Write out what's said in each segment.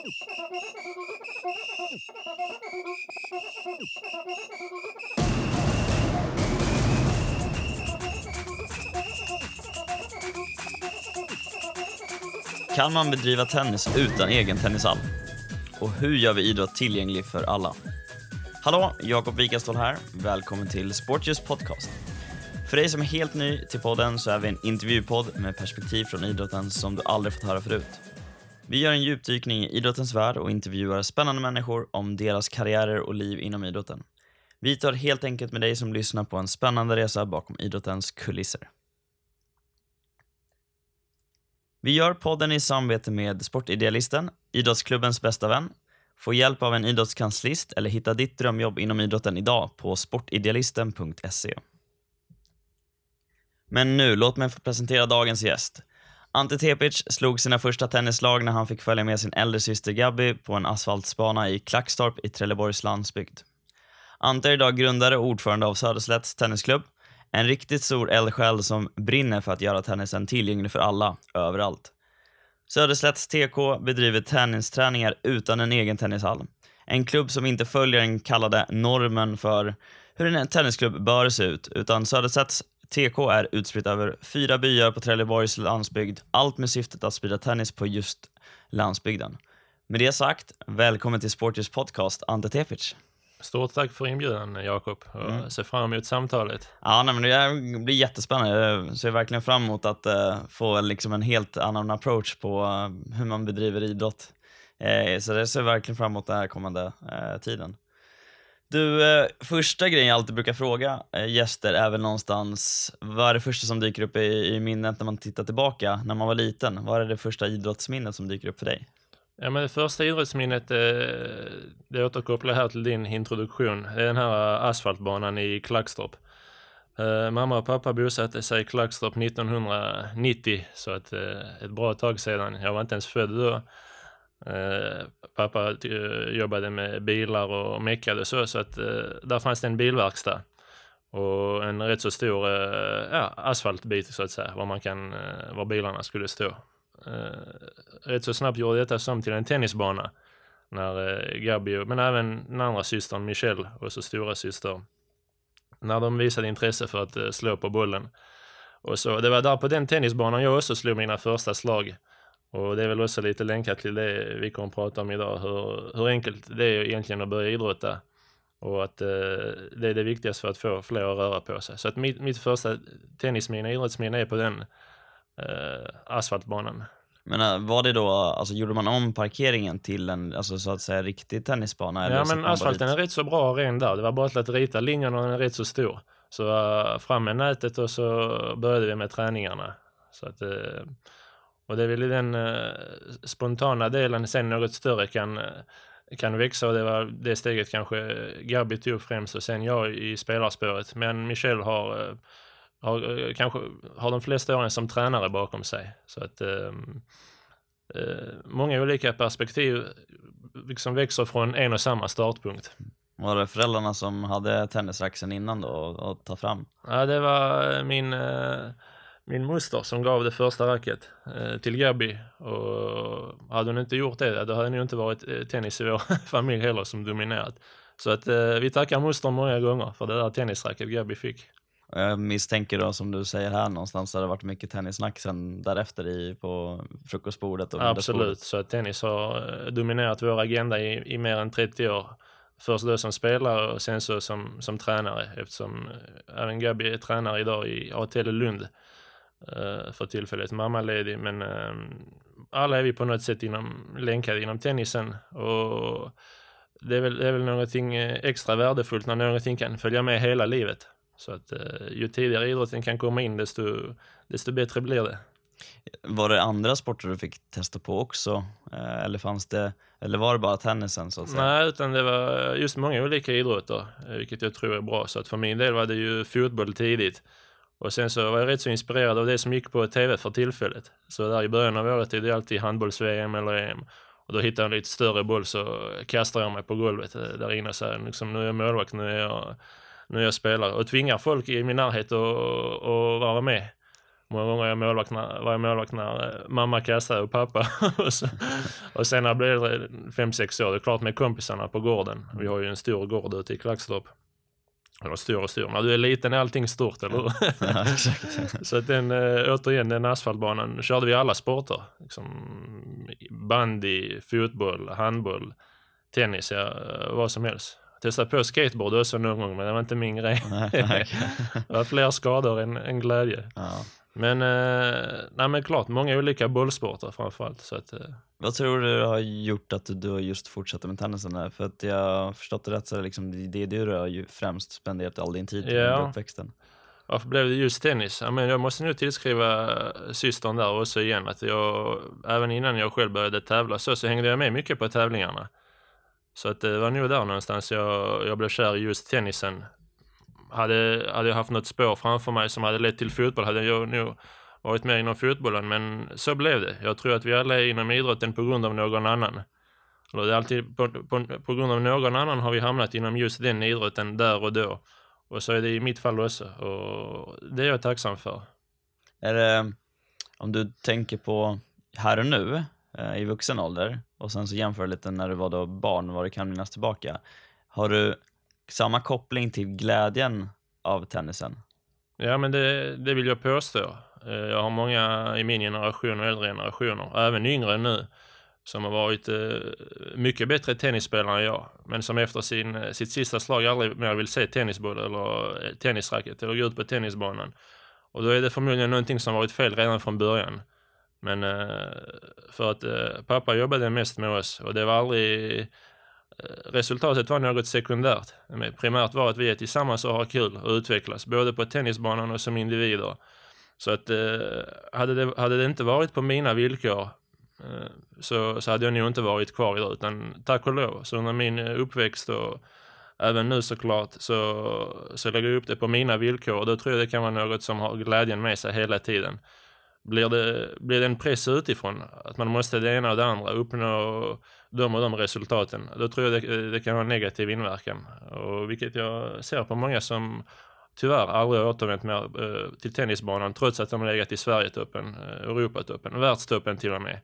Kan man bedriva tennis utan egen tennishall? Och hur gör vi idrott tillgänglig för alla? Hallå, Jakob Wikastål här. Välkommen till Sportljus podcast. För dig som är helt ny till podden så är vi en intervjupodd med perspektiv från idrotten som du aldrig fått höra förut. Vi gör en djupdykning i idrottens värld och intervjuar spännande människor om deras karriärer och liv inom idrotten. Vi tar helt enkelt med dig som lyssnar på en spännande resa bakom idrottens kulisser. Vi gör podden i samarbete med Sportidealisten, idrottsklubbens bästa vän. Få hjälp av en idrottskanslist eller hitta ditt drömjobb inom idrotten idag på sportidealisten.se. Men nu, låt mig få presentera dagens gäst. Ante Tepic slog sina första tennislag när han fick följa med sin äldre syster Gabby på en asfaltsbana i Klackstorp i Trelleborgs landsbygd. Ante är idag grundare och ordförande av Söderslätts tennisklubb en riktigt stor eldsjäl som brinner för att göra tennisen tillgänglig för alla, överallt. Söderslätts TK bedriver tennisträningar utan en egen tennishall. En klubb som inte följer den kallade normen för hur en tennisklubb bör se ut, utan Söderslätts TK är utspritt över fyra byar på Trelleborgs landsbygd, allt med syftet att sprida tennis på just landsbygden. Med det sagt, välkommen till Sporters podcast, Ante Tepic. Stort tack för inbjudan Jakob och mm. ser fram emot samtalet. Ja, nej, men det blir jättespännande. Jag ser verkligen fram emot att uh, få liksom en helt annan approach på uh, hur man bedriver idrott. Uh, så det ser jag verkligen fram emot den här kommande tiden. Du, eh, första grejen jag alltid brukar fråga eh, gäster är väl någonstans, vad är det första som dyker upp i, i minnet när man tittar tillbaka, när man var liten? Vad är det första idrottsminnet som dyker upp för dig? Ja, men det första idrottsminnet, eh, det återkopplar här till din introduktion. Det är den här asfaltbanan i Klackstorp. Eh, mamma och pappa bosatte sig i Klackstorp 1990, så att, eh, ett bra tag sedan. Jag var inte ens född då. Eh, pappa eh, jobbade med bilar och meckade så, så att eh, där fanns det en bilverkstad och en rätt så stor ja, asfaltbit så att säga, var, man kan, var bilarna skulle stå rätt så snabbt gjorde detta som till en tennisbana. När eh, men även den andra systern Michelle och så stora syster när de visade intresse för att slå på bollen. Och så, det var där på den tennisbanan jag också slog mina första slag. Och det är väl också lite länkat till det vi kommer att prata om idag, hur, hur enkelt det är egentligen att börja idrotta. Och att eh, det är det viktigaste för att få fler att röra på sig. Så att mitt, mitt första tennisminne, idrottsminne är på den eh, asfaltbanan. Men äh, var det då, alltså gjorde man om parkeringen till en, alltså så att säga riktig tennisbana? Eller ja men asfalten är rätt så bra ren där. Det var bara att rita linjerna och den är rätt så stor. Så uh, fram med nätet och så började vi med träningarna. Så att, uh, och det är väl den uh, spontana delen sen något större kan, kan växa och det var det steget kanske Gabi tog främst och sen jag i spelarspåret. Men Michel har har, eh, kanske har de flesta åren som tränare bakom sig. Så att eh, eh, många olika perspektiv liksom växer från en och samma startpunkt. Var det föräldrarna som hade tennisraxen innan då att ta fram? Ja, det var eh, min, eh, min moster som gav det första racket eh, till Gabi och hade hon inte gjort det, då hade det inte varit tennis i vår familj heller som dominerat. Så att vi tackar moster många gånger för det där tennisracket Gabi fick. Jag misstänker då som du säger här någonstans har det varit mycket tennissnack sen därefter i, på frukostbordet och Absolut, så att tennis har eh, dominerat vår agenda i, i mer än 30 år. Först då som spelare och sen så som, som tränare eftersom eh, även Gabi är tränare idag i ATL Lund för tillfället, mammaledig men uh, alla är vi på något sätt inom, länkade inom tennisen och det är, väl, det är väl någonting extra värdefullt när någonting kan följa med hela livet. Så att eh, ju tidigare idrotten kan komma in desto, desto bättre blir det. Var det andra sporter du fick testa på också? Eh, eller, fanns det, eller var det bara tennisen? Så att säga? Nej, utan det var just många olika idrotter, eh, vilket jag tror är bra. Så att för min del var det ju fotboll tidigt. Och sen så var jag rätt så inspirerad av det som gick på tv för tillfället. Så där i början av året är det alltid handbolls-VM eller EM. Och då hittar jag en lite större boll så kastar jag mig på golvet eh, där inne och säger liksom, nu är jag målvakt, nu är jag nu jag spelare. och tvingar folk i min närhet att, vara med. Många gånger var jag målvakt när, var jag målvakt när eh, mamma kastade och pappa. och, så, och sen när jag blev äldre, fem sex år, det är klart med kompisarna på gården. Vi har ju en stor gård ute i Klackstorp. Eller stor och stor, när du är liten är allting stort, eller hur? Ja, exakt. Så att den, äh, återigen, den asfaltbanan körde vi alla sporter. Liksom, bandy, fotboll, handboll, tennis, ja, vad som helst. Testade på skateboard också någon gång, men det var inte min grej. Det var fler skador än, än glädje. Ja. Men, eh, nej men klart, många olika bollsporter framförallt. Så att, eh, Vad tror du har gjort att du har just fortsatt med tennisen? Där? För att jag har förstått det rätt så är det liksom det du har ju främst spenderat all din tid Ja. under uppväxten. varför blev det just tennis? Ja, men jag måste nu tillskriva systern där också igen. Att jag, även innan jag själv började tävla så, så hängde jag med mycket på tävlingarna. Så att det var nog där någonstans jag, jag blev kär i just tennisen. Hade, hade jag haft något spår framför mig som hade lett till fotboll hade jag nog varit med inom fotbollen, men så blev det. Jag tror att vi alla är inom idrotten på grund av någon annan. Eller det är alltid på, på, på grund av någon annan har vi hamnat inom just den idrotten där och då. Och så är det i mitt fall också. Och det är jag tacksam för. Är det, om du tänker på här och nu eh, i vuxen ålder och sen så jämför lite när du var då barn, vad du kan minnas tillbaka. Har du samma koppling till glädjen av tennisen? Ja, men det, det vill jag påstå. Eh, jag har många i min generation och äldre generationer, även yngre nu, som har varit eh, mycket bättre tennisspelare än jag, men som efter sin, eh, sitt sista slag aldrig mer vill se tennisboll eller tennisracket eller gå ut på tennisbanan. Och då är det förmodligen någonting som varit fel redan från början. Men för att pappa jobbade mest med oss och det var aldrig Resultatet var något sekundärt. Men primärt var att vi är tillsammans och har kul och utvecklas, både på tennisbanan och som individer. Så att eh, hade, det, hade det inte varit på mina villkor eh, så, så hade jag nog inte varit kvar idag, utan tack och lov. Så under min eh, uppväxt och även nu såklart så, så lägger jag upp det på mina villkor och då tror jag det kan vara något som har glädjen med sig hela tiden. Blir det, blir det en press utifrån, att man måste det ena och det andra, uppnå de och de resultaten, då tror jag det, det kan ha en negativ inverkan. Och vilket jag ser på många som tyvärr aldrig har återvänt mer eh, till tennisbanan trots att de har legat i Sverigetoppen, eh, Europatoppen, världstoppen till och med.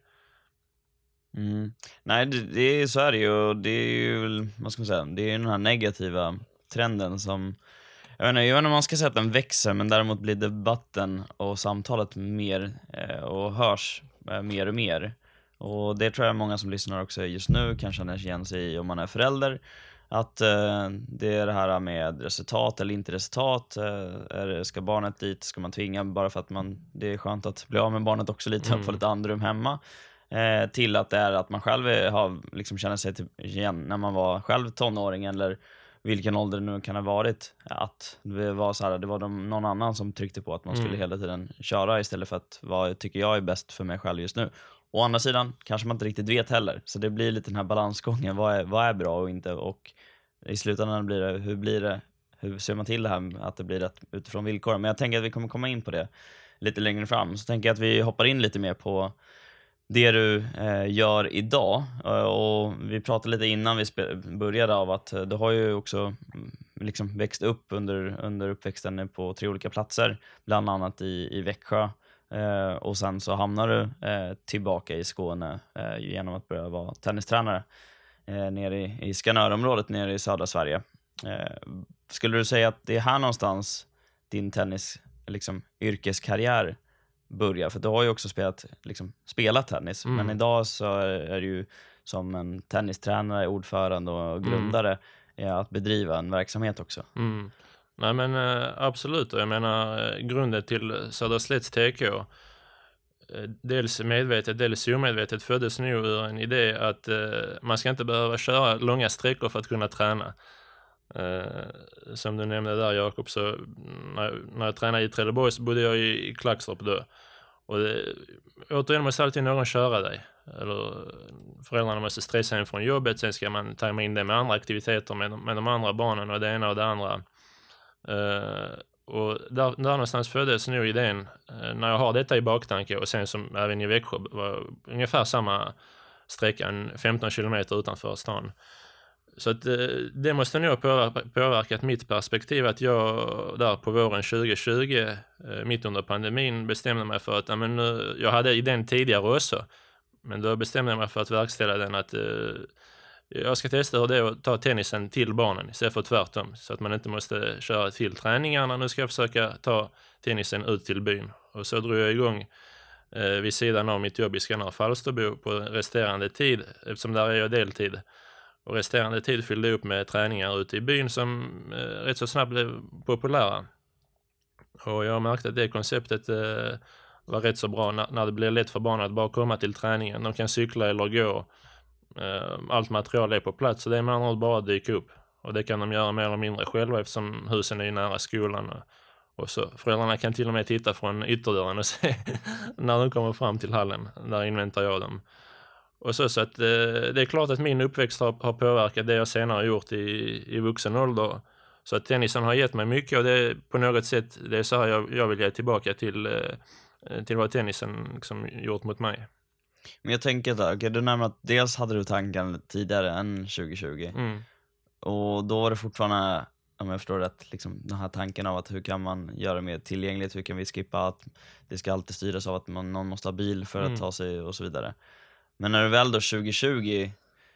Mm. Nej, det, det är, så är det ju. Det är ju, vad ska man säga, det är ju den här negativa trenden som, jag vet inte, jag vet inte om man ska säga att den växer, men däremot blir debatten och samtalet mer eh, och hörs eh, mer och mer. Och det tror jag många som lyssnar också just nu kan känna igen sig i om man är förälder. Att eh, det är det här med resultat eller inte resultat. Eh, är ska barnet dit? Ska man tvinga bara för att man, det är skönt att bli av med barnet också lite, Mm. få lite andrum hemma. Eh, till att det är att man själv är, har, liksom känner sig till, igen när man var själv tonåring eller vilken ålder det nu kan ha varit. Att det var, så här, det var de, någon annan som tryckte på att man skulle Mm. hela tiden köra istället för att vad tycker jag är bäst för mig själv just nu. Å andra sidan kanske man inte riktigt vet heller, så det blir lite den här balansgången. Vad är, vad är bra och inte? Och i slutändan blir det, hur blir det, hur ser man till det här att det blir rätt utifrån villkoren? Men jag tänker att vi kommer komma in på det lite längre fram. Så tänker jag att vi hoppar in lite mer på det du eh, gör idag. Eh, och vi pratade lite innan vi började av att eh, du har ju också mm, liksom växt upp under, under uppväxten på tre olika platser, bland annat i, i Växjö. Eh, och sen så hamnar du eh, tillbaka i Skåne eh, genom att börja vara tennistränare eh, nere i, i Skanörområdet nere i södra Sverige. Eh, skulle du säga att det är här någonstans din tennis, liksom, yrkeskarriär börjar? För du har ju också spelat, liksom, spelat tennis, Mm. men idag så är, är du som en tennistränare, ordförande och Mm. grundare i att bedriva en verksamhet också. Mm. Nej men eh, absolut, och jag menar eh, grunden till Söderslätts TK, eh, dels medvetet, dels omedvetet föddes nog ur en idé att eh, man ska inte behöva köra långa sträckor för att kunna träna. Eh, som du nämnde där Jakob, så mm, när, när jag tränade i Trelleborg så bodde jag i, i Klackstorp då. Och det, återigen måste alltid någon köra dig. Eller föräldrarna måste stressa en från jobbet, sen ska man tajma in det med andra aktiviteter med, de- med de andra barnen och det ena och det andra. Eh, och där, där någonstans föddes nog idén, eh, när jag har detta i baktanke och sen som även i Växjö var ungefär samma sträcka, 15 kilometer utanför stan. så att, eh, det måste nog ha påverkat mitt perspektiv att jag där på våren 2020, mitt under pandemin, bestämde mig för att ja, men, nu- jag hade idén tidigare också. Men då bestämde jag mig för att verkställa den att jag ska testa hur det är att ta tennisen till barnen istället för tvärtom. Så att man inte måste köra till träningarna. Nu ska jag försöka ta tennisen ut till byn. Och så drog jag igång eh, vid sidan av mitt jobb i Skanör Falsterbo på resterande tid, eftersom där är jag deltid. Och resterande tid fyllde jag upp med träningar ute i byn som eh, rätt så snabbt blev populära. Och jag märkte att det konceptet eh, var rätt så bra när, när det blir lätt för barnen att bara komma till träningen. De kan cykla eller gå. Eh, allt material är på plats så det är med andra ord bara att dyka upp. Och det kan de göra mer eller mindre själva eftersom husen är ju nära skolan. Och, och så. Föräldrarna kan till och med titta från ytterdörren och se när de kommer fram till hallen. Där inväntar jag dem. Och så, så att, eh, det är klart att min uppväxt har, har påverkat det jag senare har gjort i, i vuxen ålder. Så att tennisen har gett mig mycket och det är på något sätt det är så här jag, jag vill ge tillbaka till, eh, till vad tennisen liksom gjort mot mig. Men jag tänker där, okay, du nämner att dels hade du tanken tidigare än 2020 Mm. och då var det fortfarande, om jag förstår rätt, liksom den här tanken av att hur kan man göra det mer tillgängligt, hur kan vi skippa att det ska alltid styras av att man, någon måste ha bil för att Mm. ta sig och så vidare. Men när du väl då 2020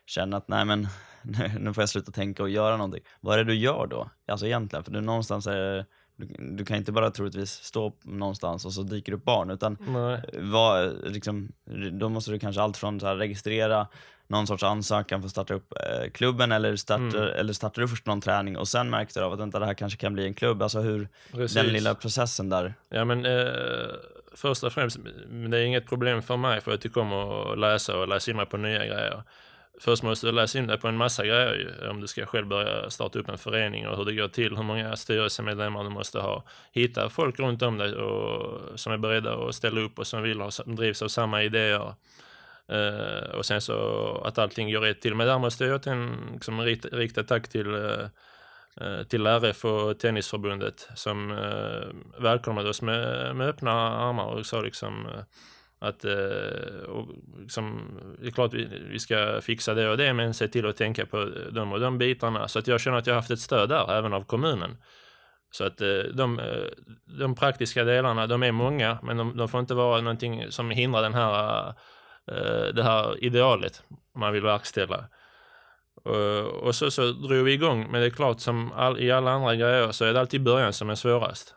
känner att nej men nu, nu får jag sluta tänka och göra någonting. Vad är det du gör då? Alltså egentligen, för du någonstans är du, du kan inte bara troligtvis stå någonstans och så dyker upp barn utan vad, liksom, då måste du kanske allt från så här, registrera någon sorts ansökan för att starta upp eh, klubben eller startar, Mm. eller startar du först någon träning och sen märkte du av att vänta, det här kanske kan bli en klubb. Alltså hur, Precis. den lilla processen där. Ja men eh, först och främst, det är inget problem för mig för att jag tycker om att läsa och läsa in mig på nya grejer. Först måste du läsa in dig på en massa grejer ju, om du ska själv börja starta upp en förening och hur det går till, hur många styrelsemedlemmar du måste ha. Hitta folk runt om dig och, som är beredda att ställa upp och som vill ha, som drivs av samma idéer. Uh, och sen så att allting går rätt till. Men där måste jag återigen liksom, rikta, rikta tack till uh, till RF och Tennisförbundet som uh, välkomnade oss med, med öppna armar och sa liksom att eh, och liksom, det är klart vi, vi ska fixa det och det men se till att tänka på de och de bitarna så att jag känner att jag har haft ett stöd där även av kommunen. Så att eh, de, eh, de praktiska delarna, de är många men de, de får inte vara någonting som hindrar den här, eh, det här idealet man vill verkställa. Och, och så, så drog vi igång, men det är klart som all, i alla andra grejer så är det alltid början som är svårast.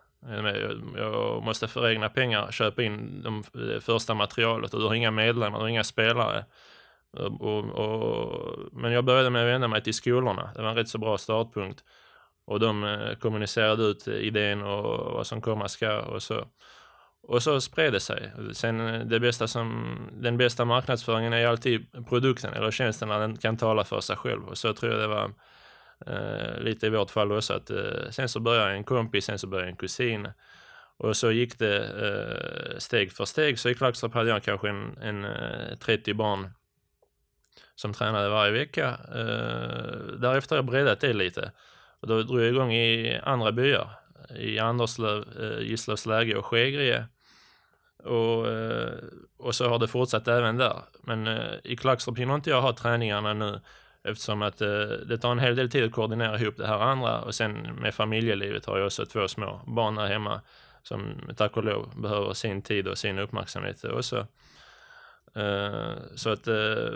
Jag, måste för egna pengar köpa in de, det första materialet och du har inga medlemmar, du har inga spelare. Och, och, och, men jag började med att vända mig till skolorna, det var en rätt så bra startpunkt. Och de eh, kommunicerade ut idén och vad som komma ska och så. Och så spred det sig. Sen eh, det bästa som, den bästa marknadsföringen är alltid produkten eller tjänsten när den kan tala för sig själv. Och så tror jag det var Eh, lite i vårt fall också. Att, eh, sen så började en kompis, sen så började en kusin. Och så gick det eh, steg för steg. Så i Klagstorp hade jag kanske en, en eh, 30 barn som tränade varje vecka. Eh, därefter har jag breddat det lite. Och då drog jag igång i andra byar. I Anderslöv, eh, Gislavsläge och Skegrie. Och, eh, och så har det fortsatt även där. Men eh, i Klagstorp hinner inte jag ha träningarna nu eftersom att eh, det tar en hel del tid att koordinera ihop det här andra och sen med familjelivet har jag också två små barn där hemma som tack och lov behöver sin tid och sin uppmärksamhet också. Eh, så att eh,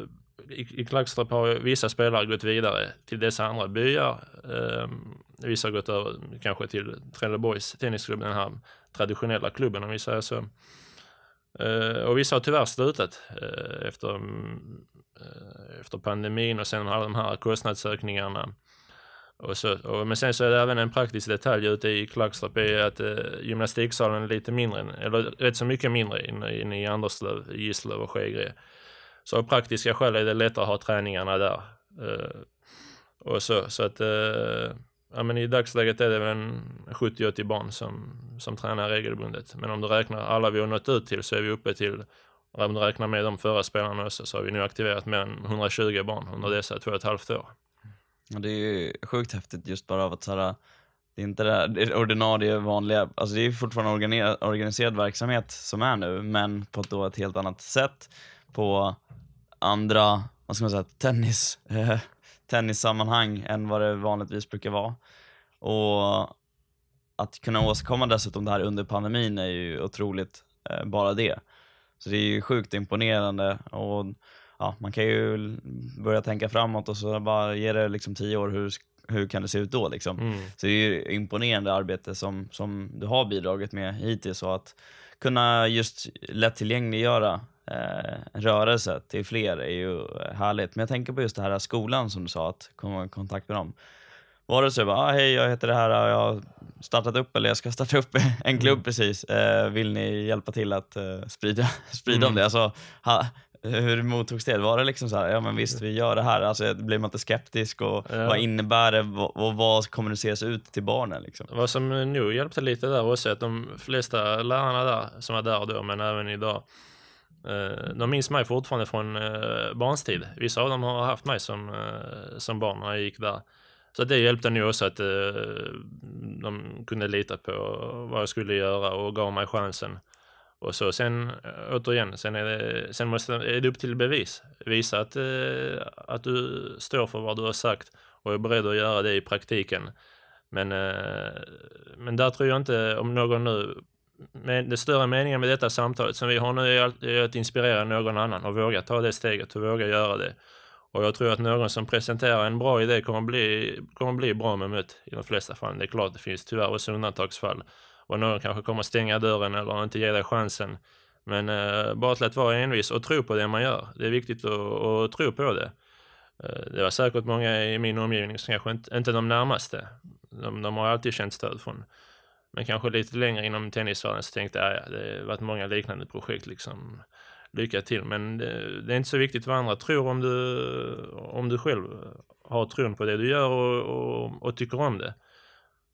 i, Klagstorp har vissa spelare gått vidare till dessa andra byar. Eh, vissa har gått över kanske till Trelleborgs tennisklubb, den här traditionella klubben om vi säger så. Eh, och vissa har tyvärr slutat eh, efter, Eh, efter pandemin och sen alla de här kostnadsökningarna. Och så, och, men sen så är det även en praktisk detalj ute i Klagstorp är att eh, gymnastiksalen är lite mindre, eller rätt så mycket mindre inne, i Anderslöv, Gislöv och Skegrie. Så av praktiska skäl är det lättare att ha träningarna där. Eh, och så, så att eh, ja, men i dagsläget är det väl en 70-80 barn som, som tränar regelbundet. Men om du räknar alla vi har nått ut till så är vi uppe till, om du räknar med de förra spelarna också, så har vi nu aktiverat mer än 120 barn under dessa två och ett halvt år. Och det är ju sjukt häftigt just bara av att så här, det är inte det, här, det ordinarie vanliga, alltså det är fortfarande organiserad verksamhet som är nu, men på ett, då ett helt annat sätt, på andra, vad ska man säga, tennis, eh, tennissammanhang än vad det vanligtvis brukar vara. Och att kunna åstadkomma dessutom det här under pandemin är ju otroligt, eh, bara det. Så det är ju sjukt imponerande och ja, man kan ju börja tänka framåt och så bara ge det liksom tio år, hur, hur kan det se ut då? Liksom? Mm. Så det är imponerande arbete som, som du har bidragit med hittills och att kunna just lättillgängliggöra eh, rörelse till fler är ju härligt. Men jag tänker på just det här skolan som du sa, att komma i kontakt med dem. Var det så bara, ah, hej jag heter det här, jag har startat upp eller jag ska starta upp en klubb Mm. precis. Eh, vill ni hjälpa till att eh, sprida, sprida om Mm. det? Alltså, ha, hur mottogs det? Var det liksom så här, ja men visst vi gör det här, alltså blir man inte skeptisk och Ja. vad innebär det och, och vad kommuniceras ut till barnen liksom? Vad som nog hjälpte lite där också att de flesta lärarna där, som var där då, men även idag, eh, de minns mig fortfarande från eh, barnstid. Vissa av dem har haft mig som, eh, som barn när jag gick där. Så det hjälpte nog också att eh, de kunde lita på vad jag skulle göra och gav mig chansen. Och så sen, eh, återigen, sen, är det, sen måste, är det upp till bevis. Visa att, eh, att du står för vad du har sagt och är beredd att göra det i praktiken. Men, eh, men där tror jag inte om någon nu... Men det större meningen med detta samtalet som vi har nu är att- är att inspirera någon annan och våga ta det steget och våga göra det. Och jag tror att någon som presenterar en bra idé kommer bli, kommer bli bra bemött i de flesta fall. Det är klart det finns tyvärr också undantagsfall. Och någon kanske kommer stänga dörren eller inte ge dig chansen. Men eh, bara till att vara envis och tro på det man gör. Det är viktigt att, att tro på det. Eh, Det var säkert många i min omgivning som kanske inte, inte de närmaste. De, de har alltid känt stöd från. Men kanske lite längre inom tennisvärlden så tänkte jag, ja, det har varit många liknande projekt liksom. Lycka till. Men det, det är inte så viktigt vad andra tror om du, om du själv har tron på det du gör och, och, och tycker om det.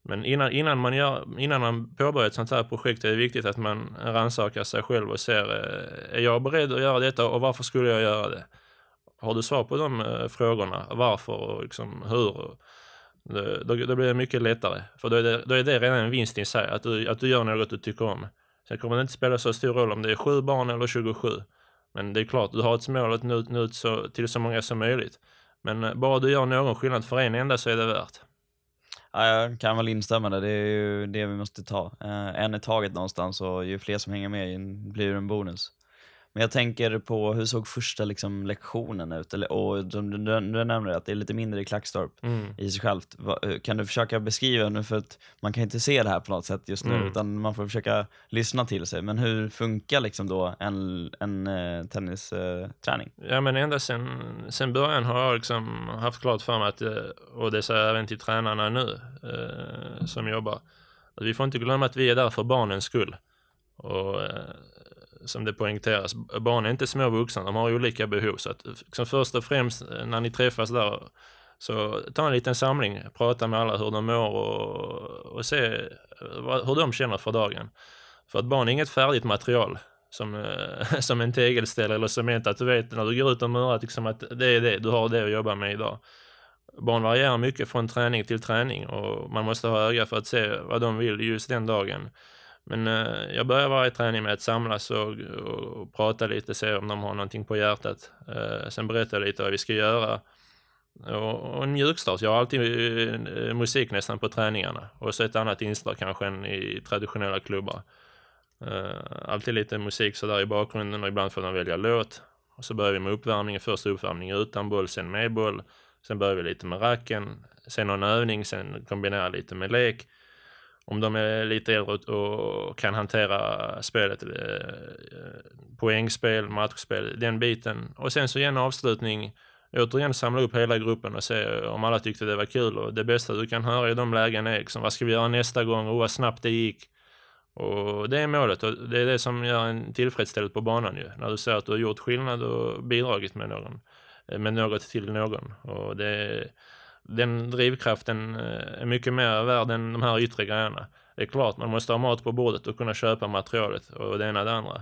Men innan, innan, man gör, innan man påbörjar ett sånt här projekt är det viktigt att man rannsakar sig själv och ser, eh, är jag beredd att göra detta och varför skulle jag göra det? Har du svar på de eh, frågorna? Varför och liksom hur? Då, då blir det mycket lättare. För då är det, då är det redan en vinst i sig, att du, att du gör något du tycker om. Sen kommer det inte spela så stor roll om det är sju barn eller 27. Men det är klart, du har ett mål att nå ut, nå ut så, till så många som möjligt. Men eh, bara du gör någon skillnad för en enda så är det värt. Ja, jag kan väl instämma där, det är ju det vi måste ta. Eh, en i taget någonstans och ju fler som hänger med ju- blir det en bonus. Men jag tänker på, hur såg första liksom, lektionen ut? Eller, och du, du, du nämnde att det är lite mindre i Klackstorp Mm. i sig självt. Va, hur- kan du försöka beskriva nu, för att man kan inte se det här på något sätt just nu, Mm. utan man får försöka lyssna till sig. Men hur funkar liksom då en, en eh, tennisträning? Ja men ända sen, sen början har jag liksom haft klart för mig att, eh, och det säger jag även till tränarna nu eh, som jobbar, att vi får inte glömma att vi är där för barnens skull. Och eh, som det poängteras, barn är inte små vuxna, de har olika behov. Så att liksom först och främst eh, när ni träffas där, så ta en liten samling, prata med alla hur de mår och, och se eh, vad, hur de känner för dagen. För att barn är inget färdigt material som, eh, som en tegelställ eller cement, att du vet när du går ut och murar liksom att det är det, du har det att jobba med idag. Barn varierar mycket från träning till träning och man måste ha öga för att se vad de vill just den dagen. Men eh, jag börjar varje träning med att samlas och, och prata lite, se om de har någonting på hjärtat. Eh, sen jag lite vad vi ska göra. Och, och en mjukstart. Jag har alltid eh, musik nästan på träningarna. Och så ett annat inslag kanske än i traditionella klubbar. Eh, alltid lite musik sådär i bakgrunden och ibland får de välja låt. Och så börjar vi med uppvärmningen. Först uppvärmning utan boll, sen med boll. Sen börjar vi lite med racken. Sen någon övning, sen kombinera lite med lek. Om de är lite äldre och- och kan hantera spelet, eh, poängspel, matchspel, den biten. Och sen så igen avslutning, återigen samla upp hela gruppen och se om alla tyckte det var kul. Och det bästa du kan höra i de lägena är liksom, vad ska vi göra nästa gång och vad snabbt det gick. Och det är målet och det är det som gör en tillfredsställd på banan ju. När du ser att du har gjort skillnad och bidragit med någon, eh, med något till någon. Och det, den drivkraften eh, är mycket mer värd än de här yttre grejerna. Det är klart, man måste ha mat på bordet och kunna köpa materialet och det ena och det andra.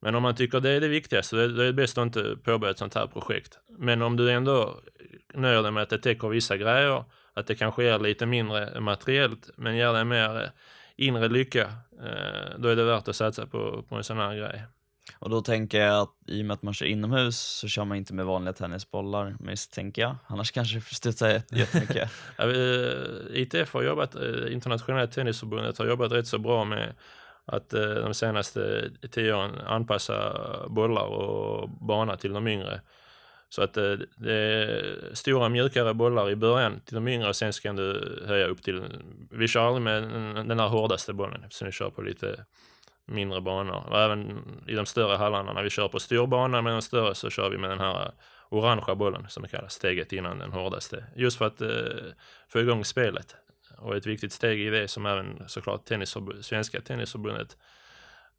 Men om man tycker det är det viktigaste, då är det bäst att inte påbörja ett sånt här projekt. Men om du ändå nöjer dig med att det täcker vissa grejer, att det kanske ger lite mindre materiellt, men ger dig mer eh, inre lycka, eh, då är det värt att satsa på, på en sån här grej. Och då tänker jag att i och med att man kör inomhus så kör man inte med vanliga tennisbollar, misstänker jag. Annars kanske det studsar jättemycket. Ja, ITF eh, har jobbat, eh, Internationella tennisförbundet har jobbat rätt så bra med att eh, de senaste tio åren anpassa bollar och bana till de yngre. Så att det är stora mjukare bollar i början till de yngre och sen ska du höja upp till, vi kör aldrig med den- den här hårdaste bollen eftersom vi kör på lite mindre banor. Och även i de större hallarna när vi kör på styrbana med de större så kör vi med den här eh, orangea bollen som det kallas, steget innan den hårdaste. Just för att eh, få igång spelet. Och ett viktigt steg i det som även såklart tennisförbund, svenska tennisförbundet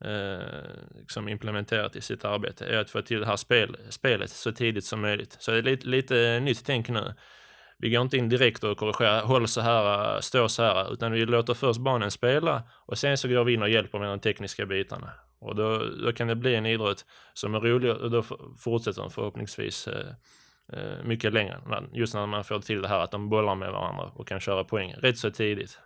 eh, liksom implementerat i sitt arbete är att få till det här spel, spelet så tidigt som möjligt. Så det är lite, lite nytt tänk nu. Vi går inte in direkt och korrigerar, håll så här, stå så här, utan vi låter först barnen spela och sen så går vi in och hjälper med de tekniska bitarna. Och då, då kan det bli en idrott som är rolig och då fortsätter de förhoppningsvis eh, eh, mycket längre. Just när man får till det här att de bollar med varandra och kan köra poäng rätt så tidigt.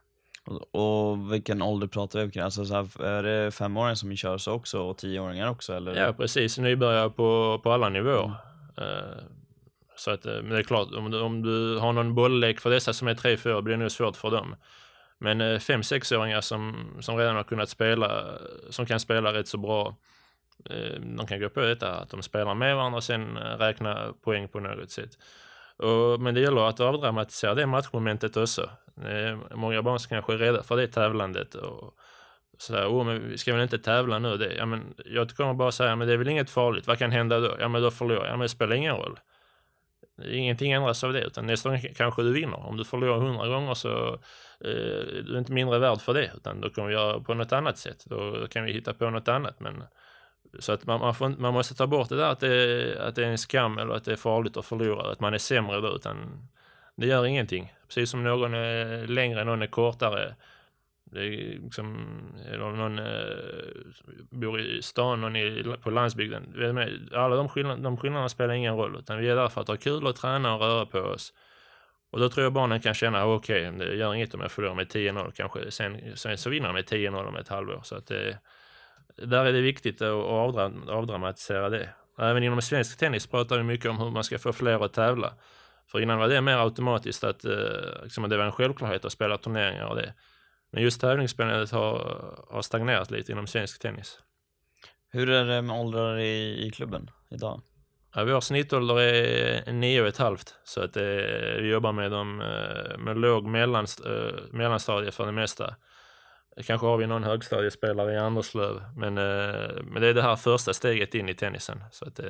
och, vilken ålder pratar vi om? Alltså, så här, är det femåringar som kör så också och tioåringar också? Eller? Ja, precis. Nybörjare på, på alla nivåer. Eh, så att, eh, men det är klart, om du, om du har någon bolllek för dessa som är 3-4 blir det nog svårt för dem. Men eh, 5-6-åringar som, som redan har kunnat spela, eh, som kan spela rätt så bra, de kan gå på detta att de spelar med varandra och sen räkna poäng på något sätt. Och, men det gäller att avdramatisera det matchmomentet också. Många barn som kanske är rädda för det tävlandet och sådär, oh, men vi ska väl inte tävla nu? Det, ja, men jag kommer bara säga, men det är väl inget farligt, vad kan hända då? Ja, men då förlorar jag, ja, men det spelar ingen roll. Ingenting ändras av det, utan nästa gång kanske du vinner. Om du förlorar hundra gånger så eh, du är inte mindre värd för det, utan då kan vi göra på något annat sätt. Då kan vi hitta på något annat, men så att man, man, får, man måste ta bort det där att det, att det är en skam eller att det är farligt att förlora, att man är sämre då, utan det gör ingenting. Precis som någon är längre, någon är kortare. Det är liksom, eller någon eh, bor i stan, någon är på landsbygden. Alla de, skillnad, de skillnaderna spelar ingen roll, utan vi är där för att ha kul och träna och röra på oss. Och då tror jag barnen kan känna, ah, okej, det gör inget om jag förlorar med 10-0 kanske. Sen, sen så vinner jag med 10-0 om ett halvår. Så att det, där är det viktigt att avdra, avdramatisera det. Även inom svensk tennis pratar vi mycket om hur man ska få fler att tävla. För innan var det mer automatiskt att eh, liksom, det var en självklarhet att spela turneringar och det. Men just tävlingsspelandet har, har stagnerat lite inom svensk tennis. Hur är det med åldrar i, i klubben idag? Ja, vår snittålder är nio och ett halvt så att eh, vi jobbar med dem eh, med låg mellanst, eh, mellanstadie för det mesta. Kanske har vi någon högstadiespelare i Anderslöv, men, men det är det här första steget in i tennisen. Så att eh,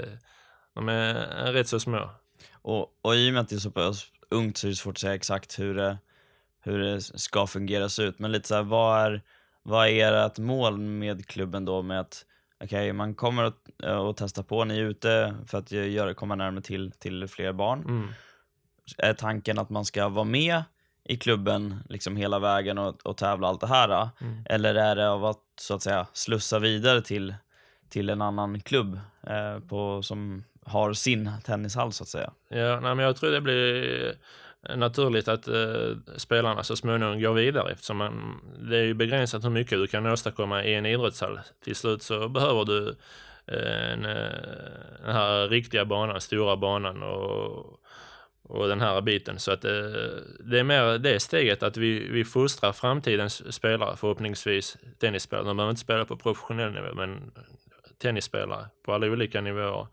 de är rätt så små. Och, och i och med att det är så pass ungt så är det svårt att säga exakt hur det, hur det ska fungera se ut. Men lite så här, vad är, vad är ert mål med klubben då med att okej, man kommer att, eh, att testa på, ni är ute för att göra, komma närmare till, till fler barn. Mm. Är tanken att man ska vara med i klubben liksom hela vägen och, och tävla allt det här? då? Mm. Eller är det av att så att säga slussa vidare till, till en annan klubb eh, på, som har sin tennishall så att säga? Ja, nej, men jag tror det blir naturligt att eh, spelarna så småningom går vidare eftersom man, det är ju begränsat hur mycket du kan åstadkomma i en idrottshall. Till slut så behöver du eh, en, eh, den här riktiga banan, stora banan och, och den här biten. Så att eh, det är mer det steget att vi, vi fostrar framtidens spelare förhoppningsvis, tennisspelare. De behöver inte spela på professionell nivå, men tennisspelare på alla olika nivåer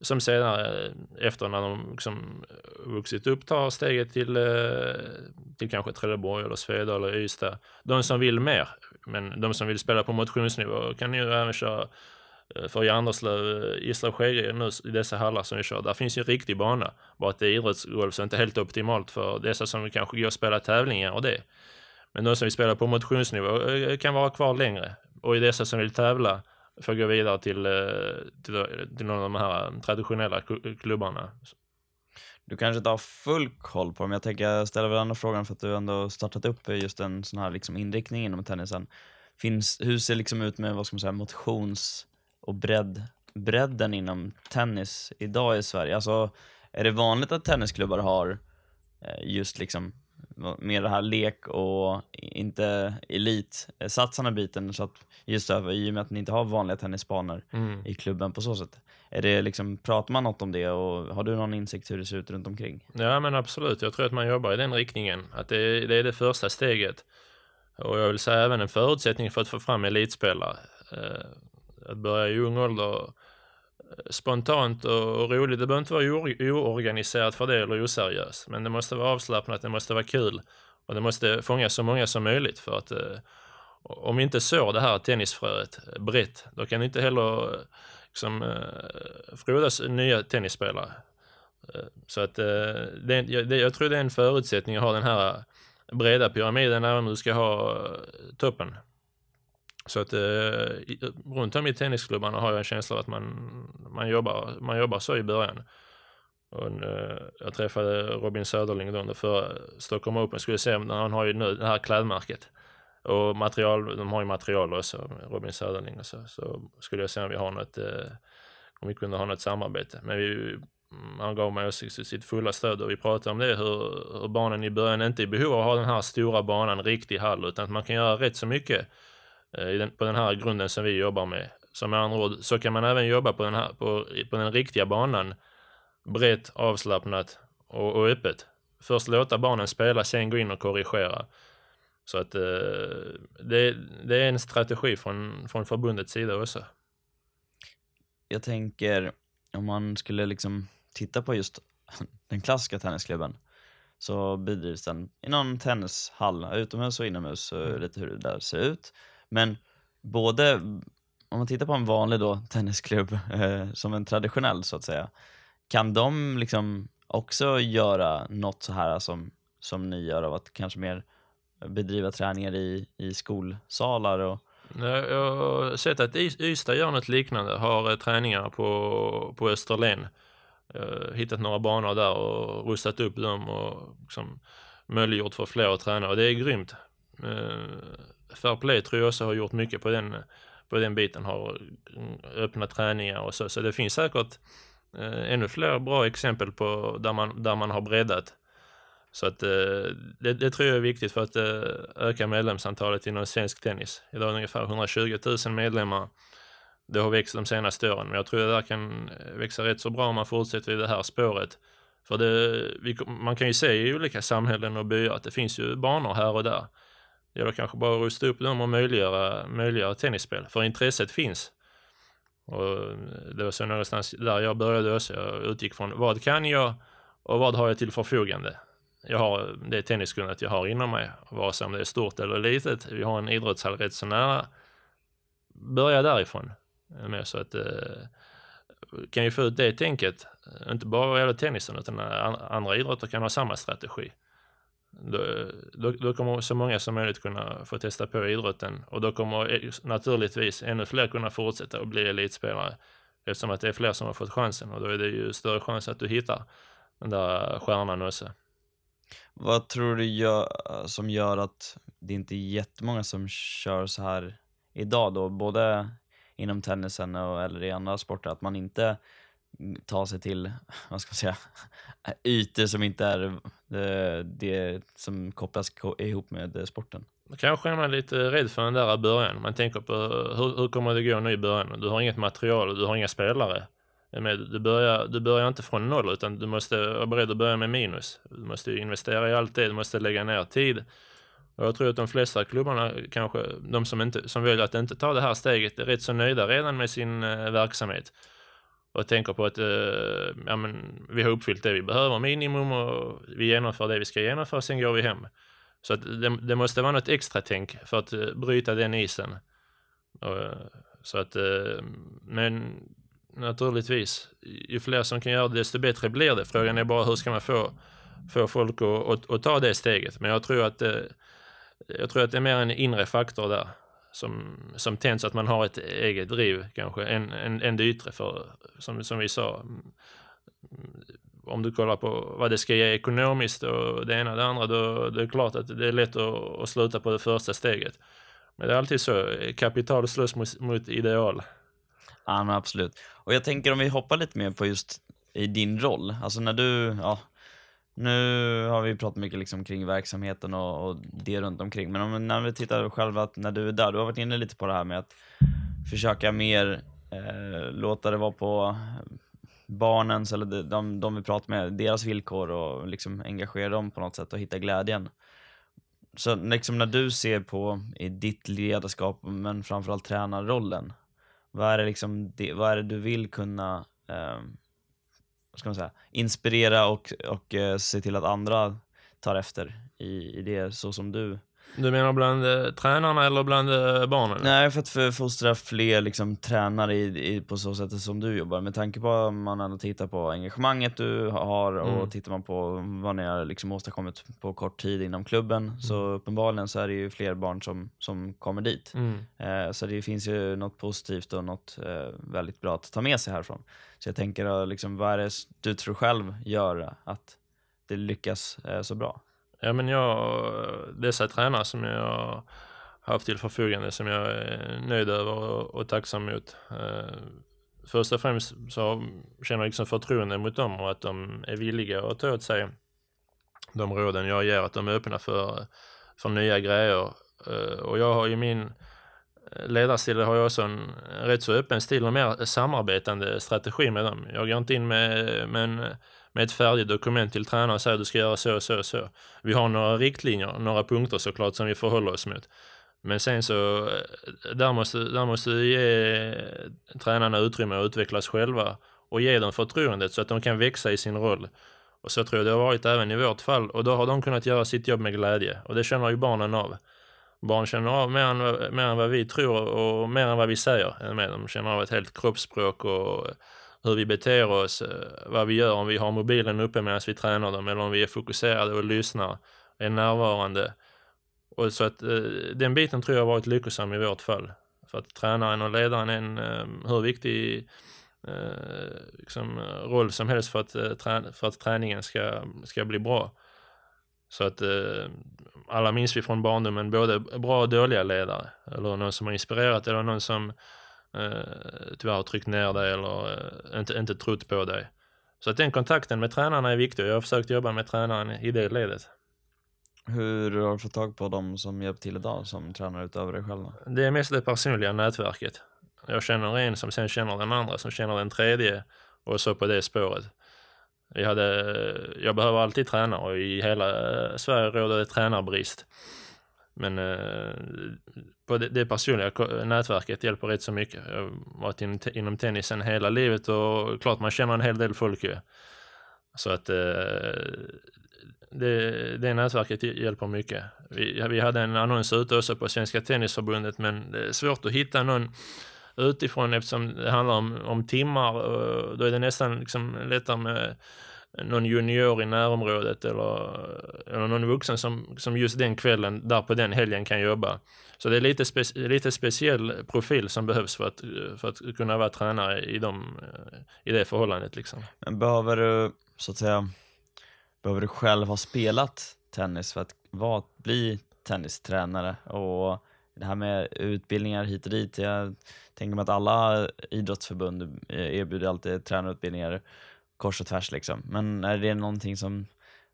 som senare efter när de liksom eh, vuxit upp tar steget till, eh, till kanske Trelleborg eller Svedala eller Ystad. De som vill mer, men de som vill spela på motionsnivå kan ju även köra eh, för i Anderslöv, Isla och nu i dessa hallar som vi kör, där finns ju en riktig bana. Bara att det är idrottsgolv så är inte helt optimalt för dessa som kanske går och spelar tävlingar och det. Men de som vill spela på motionsnivå kan vara kvar längre. Och i dessa som vill tävla får gå vidare till, eh, till, till någon av de här eh, traditionella klubbarna. Du kanske inte har full koll på dem. Jag tänker jag ställer väl andra frågan för att du ändå startat upp just en sån här liksom inriktning inom tennisen. Finns, hur ser det liksom ut med vad ska man säga, motions och bredd, bredden inom tennis idag i Sverige? Alltså, är det vanligt att tennisklubbar har eh, just liksom mer det här lek och inte elitsatsande biten så att just därför, i och med att ni inte har vanliga tennisbanor Mm. i klubben på så sätt. Är det liksom, pratar man något om det och har du någon insikt hur det ser ut runt omkring? Ja men absolut, jag tror att man jobbar i den riktningen. Att det är, det är det första steget. Och jag vill säga även en förutsättning för att få fram elitspelare. Eh, att börja i ung ålder spontant och roligt. Det behöver inte vara oorganiserat för det eller oseriöst. Men det måste vara avslappnat, det måste vara kul. Och det måste fånga så många som möjligt för att eh, om vi inte sår det här tennisfröet eh, brett, då kan inte heller eh, liksom, eh, frodas nya tennisspelare. Eh, så att eh, det, jag- det, jag tror det är en förutsättning att ha den här breda pyramiden även om du ska ha toppen. Så att eh, runt om i tennisklubbarna har jag en känsla av att man, man, jobbar, man jobbar så i början. Och eh, jag träffade Robin Söderling då under förra Stockholm Open, skulle se han har ju nu det här klädmärket. Och material, de har ju material också, Robin Söderling och så, så skulle jag se om vi har något, eh, om vi kunde ha något samarbete. Men vi, han gav mig sitt fulla stöd och vi pratade om det, hur, hur barnen i början inte är i behov av att ha den här stora banan, riktig hall, utan att man kan göra rätt så mycket eh, på den här grunden som vi jobbar med. Så med andra ord, så kan man även jobba på den, här, på, på den riktiga banan, brett, avslappnat och, och öppet. Först låta barnen spela, sen gå in och korrigera. Så att eh, det, det är en strategi från, från förbundets sida också. Jag tänker om man skulle liksom titta på just den klassiska tennisklubben så bedrivs den i någon tennishall, utomhus och inomhus, Mm. lite hur det där ser ut. Men både, om man tittar på en vanlig då tennisklubb eh, som en traditionell så att säga, kan de liksom också göra något så här som, som ni gör av att kanske mer bedriva träningar i, i skolsalar och Jag har sett att Ystad gör något liknande, har eh, träningar på, på Österlen. Eh, hittat några banor där och rustat upp dem och liksom möjliggjort för fler att träna och det är grymt. Eh, Fair Play tror jag också har gjort mycket på den, på den biten, har öppna öppnat träningar och så, så det finns säkert eh, ännu fler bra exempel på där man, där man har breddat. Så att eh, det, det tror jag är viktigt för att eh, öka medlemsantalet inom svensk tennis. Idag är det ungefär 120 000 medlemmar. Det har växt de senaste åren, men jag tror det där kan eh, växa rätt så bra om man fortsätter i det här spåret. För det, vi, man kan ju se i olika samhällen och byar att det finns ju banor här och där. Ja, gäller kanske bara att rusta upp dem och möjliggöra, möjliggöra tennisspel, för intresset finns. Och det var så någonstans där jag började också. Jag utgick från vad kan jag och vad har jag till förfogande? Jag har det tenniskunnandet jag har inom mig, vare sig om det är stort eller litet. Vi har en idrottshall rätt så nära. Börja därifrån. Med så att eh, kan ju få ut det tänket, inte bara vad gäller tennisen utan andra idrotter kan ha samma strategi. Då, då, då kommer så många som möjligt kunna få testa på idrotten och då kommer e, naturligtvis ännu fler kunna fortsätta och bli elitspelare eftersom att det är fler som har fått chansen och då är det ju större chans att du hittar den där stjärnan också. Vad tror du gör, som gör att det inte är jättemånga som kör så här idag då, både inom tennisen och, eller i andra sporter, att man inte ta sig till, vad ska man säga, ytor som inte är det, det som kopplas ihop med eh, sporten? Kanske är man lite rädd för den där i början. Man tänker på hur, hur kommer det gå nu i början? Du har inget material och du har inga spelare. Men du, börjar, du börjar inte från noll utan du måste vara beredd att börja med minus. Du måste investera i allt det, du måste lägga ner tid. Och jag tror att de flesta klubbarna, kanske de som, inte, som väljer att inte ta det här steget, är rätt så nöjda redan med sin eh, verksamhet. Och tänker på att eh, ja, men, vi har uppfyllt det vi behöver minimum och vi genomför det vi ska genomföra, sen går vi hem. Så att det, det måste vara något extra tänk för att eh, bryta den isen. Och, så att, eh, men naturligtvis, ju fler som kan göra det, desto bättre blir det. Frågan är bara hur ska man få, få folk att, att, att ta det steget. Men jag tror att, eh, jag tror att det är mer en inre faktor där som, som tänds att man har ett eget driv kanske, än, än, en det yttre. För som, som vi sa, mm, om du kollar på vad det ska ge ekonomiskt och det ena och det andra, då det är klart att det är lätt att, att sluta på det första steget. Men det är alltid så, kapital slåss mot, mot ideal. Ja men absolut. Och jag tänker om vi hoppar lite mer på just i din roll, alltså när du, ja, nu har vi pratat mycket liksom kring verksamheten och, och det runt omkring. Men om, när vi tittar själva, när du är där, du har varit inne lite på det här med att försöka mer eh, låta det vara på barnens, eller de, de, de vi pratar med, deras villkor och liksom engagera dem på något sätt och hitta glädjen. Så liksom när du ser på i ditt ledarskap, men framförallt tränarrollen, vad är det, liksom, det, vad är det du vill kunna eh, ska man säga, inspirera och, och eh, se till att andra tar efter i, i det så som du du menar bland eh, tränarna eller bland eh, barnen? Nej, för att för, fostra fler liksom, tränare i, i, på så sätt som du jobbar. Med tanke på att man ändå tittar på engagemanget du har och Mm. tittar man på vad ni har liksom åstadkommit på kort tid inom klubben så uppenbarligen så är det ju fler barn som, som kommer dit. Mm. Eh, så det finns ju något positivt och något eh, väldigt bra att ta med sig härifrån. Så jag tänker, eh, liksom, vad är det du tror själv gör att det lyckas eh, så bra? Ja, men jag, dessa tränare som jag har haft till förfogande som jag är nöjd över och, och tacksam mot. Eh, först och främst så känner jag liksom förtroende mot dem och att de är villiga att ta åt sig de råden jag ger, att de är öppna för, för nya grejer. Eh, och jag har ju min eh, ledarstil har jag också en rätt så öppen stil och mer samarbetande strategi med dem. Jag går inte in med, med, en, med ett färdigt dokument till tränaren och säger att du ska göra så och så och så. Vi har några riktlinjer, några punkter såklart som vi förhåller oss mot. Men sen så, eh, där måste, där måste vi ge tränarna utrymme att utvecklas själva och ge dem förtroendet så att de kan växa i sin roll. Och så tror jag det har varit även i vårt fall och då har de kunnat göra sitt jobb med glädje och det känner ju barnen av. Barn känner av mer än, vad- mer än vad vi tror och mer än vad vi säger. De känner av ett helt kroppsspråk och hur vi beter oss, eh, vad vi gör om vi har mobilen uppe medan vi tränar dem eller om vi är fokuserade och lyssnar, är närvarande. Och så att eh, den biten tror jag har varit lyckosam i vårt fall. För att tränaren och ledaren är en eh, hur viktig liksom, roll som helst för att, för att träningen ska, ska bli bra. Så att alla minns vi från barndomen både bra och dåliga ledare. Eller någon som har inspirerat eller någon som eh, tyvärr har tryckt ner dig eller eh, inte, inte trott på dig. Så att den kontakten med tränarna är viktig och jag har försökt jobba med tränaren i det ledet. Hur har du fått tag på de som hjälper till idag som tränar utöver dig själv? Det är mest det personliga nätverket. Jag känner en som sen känner den andra som känner den tredje och så på det spåret. Vi hade, jag behöver alltid tränare och i hela eh, Sverige råder det tränarbrist. Men eh, på det, det personliga nätverket hjälper rätt så mycket. Jag har varit in, inom tennisen hela livet och klart man känner en hel del folk ju. Så att eh, det, det nätverket hjälper mycket. Vi, vi hade en annons ute också på Svenska Tennisförbundet men det är svårt att hitta någon utifrån eftersom det handlar om, om timmar. Och då är det nästan liksom lättare med någon junior i närområdet eller, eller någon vuxen som, som just den kvällen, där på den helgen kan jobba. Så det är lite, spe, lite speciell profil som behövs för att, för att kunna vara tränare i, de, i det förhållandet. Liksom. Men behöver du, så att säga, behöver du själv ha spelat tennis för att vara, bli tennistränare? Och det här med utbildningar hit och dit, jag tänker mig att alla idrottsförbund eh, erbjuder alltid tränarutbildningar kors och tvärs liksom. Men är det någonting som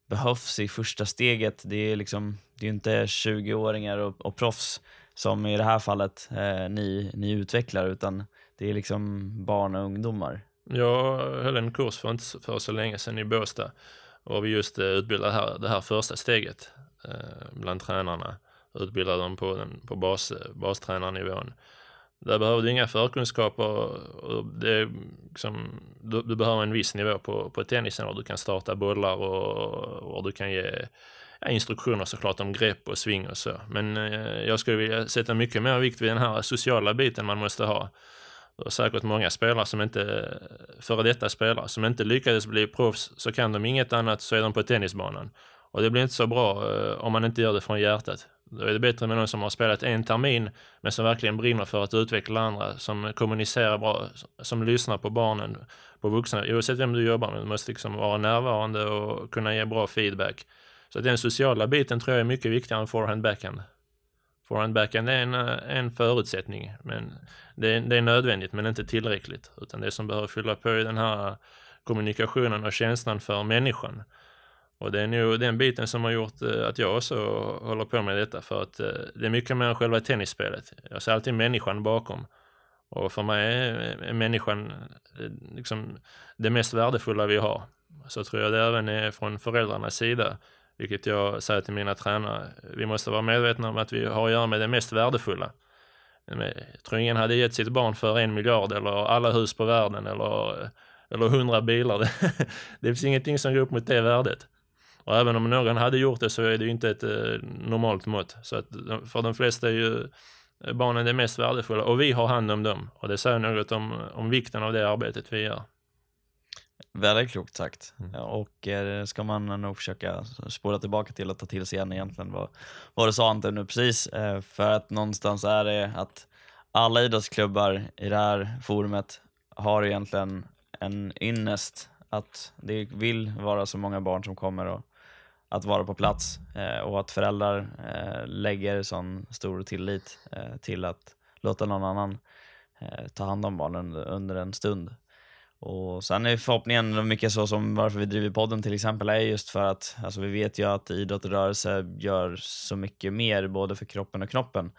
behövs i första steget? Det är liksom, det är ju inte 20-åringar och, och proffs som i det här fallet eh, ni, ni utvecklar, utan det är liksom barn och ungdomar. Jag höll en kurs för inte så- för så länge sedan i Båstad och vi just eh, utbildade här, det här första steget eh, bland tränarna. Utbildade dem på, den, på bas, bastränarnivån. Där behöver du inga förkunskaper. Det är liksom, du, du behöver en viss nivå på, på tennisen och du kan starta bollar och, och du kan ge ja, instruktioner såklart om grepp och sving och så. Men eh, jag skulle vilja sätta mycket mer vikt vid den här sociala biten man måste ha. Det är säkert många spelare som inte, före detta spelare, som inte lyckades bli proffs, så kan de inget annat så är de på tennisbanan. Och det blir inte så bra eh, om man inte gör det från hjärtat. Då är det bättre med någon som har spelat en termin, men som verkligen brinner för att utveckla andra, som kommunicerar bra, som lyssnar på barnen, på vuxna, oavsett vem du jobbar med. Du måste liksom vara närvarande och kunna ge bra feedback. Så den sociala biten tror jag är mycket viktigare än forehand-backhand. Forehand-backhand är en, eh, en förutsättning, men det är, det är nödvändigt men inte tillräckligt. Utan det som behöver fylla på är den här kommunikationen och känslan för människan. Och det är nog den biten som har gjort eh, att jag också håller på med detta för att eh, det är mycket mer än själva tennisspelet. Jag ser alltid människan bakom. Och för mig är människan eh, liksom det mest värdefulla vi har. Så tror jag det även är från föräldrarnas sida, vilket jag säger till mina tränare. Vi måste vara medvetna om att vi har att göra med det mest värdefulla. Jag tror ingen hade gett sitt barn för en miljard eller alla hus på världen eller, eller hundra bilar. det finns ingenting som går upp mot det värdet. Och även om någon hade gjort det så är det ju inte ett eh, normalt mått. Så att för de flesta är ju barnen det mest värdefulla och vi har hand om dem. Och det säger något om, om vikten av det arbetet vi gör. Väldigt klokt sagt. Mm. Och eh, ska man nog försöka spåra tillbaka till och ta till sig igen egentligen vad, vad du sa inte nu precis. Eh, för att någonstans är det att alla idrottsklubbar i det här forumet har egentligen en ynnest att det vill vara så många barn som kommer och att vara på plats eh, och att föräldrar eh, lägger sån stor tillit eh, till att låta någon annan eh, ta hand om barnen under, en stund. Och sen är förhoppningen mycket så som varför vi driver podden till exempel är just för att alltså vi vet ju att idrott och rörelse gör så mycket mer både för kroppen och knoppen.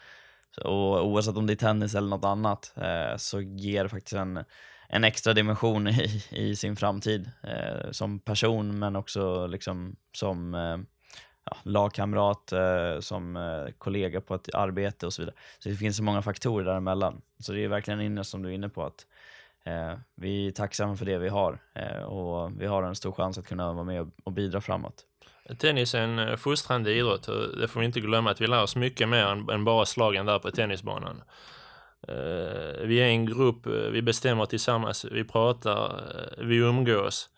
Och oavsett om det är tennis eller något annat eh, så ger det faktiskt en en extra dimension i, i sin framtid eh, som person men också liksom som eh, ja, lagkamrat, eh, som eh, kollega på ett arbete och så vidare. Så det finns så många faktorer däremellan. Så det är verkligen inne som du är inne på att eh, vi är tacksamma för det vi har eh, och vi har en stor chans att kunna vara med och bidra framåt. Tennis är en eh, fostrande idrott och det får vi inte glömma att vi lär oss mycket mer än, än bara slagen där på tennisbanan. Eh, vi är en grupp, eh, vi bestämmer tillsammans, vi pratar, eh, vi umgås.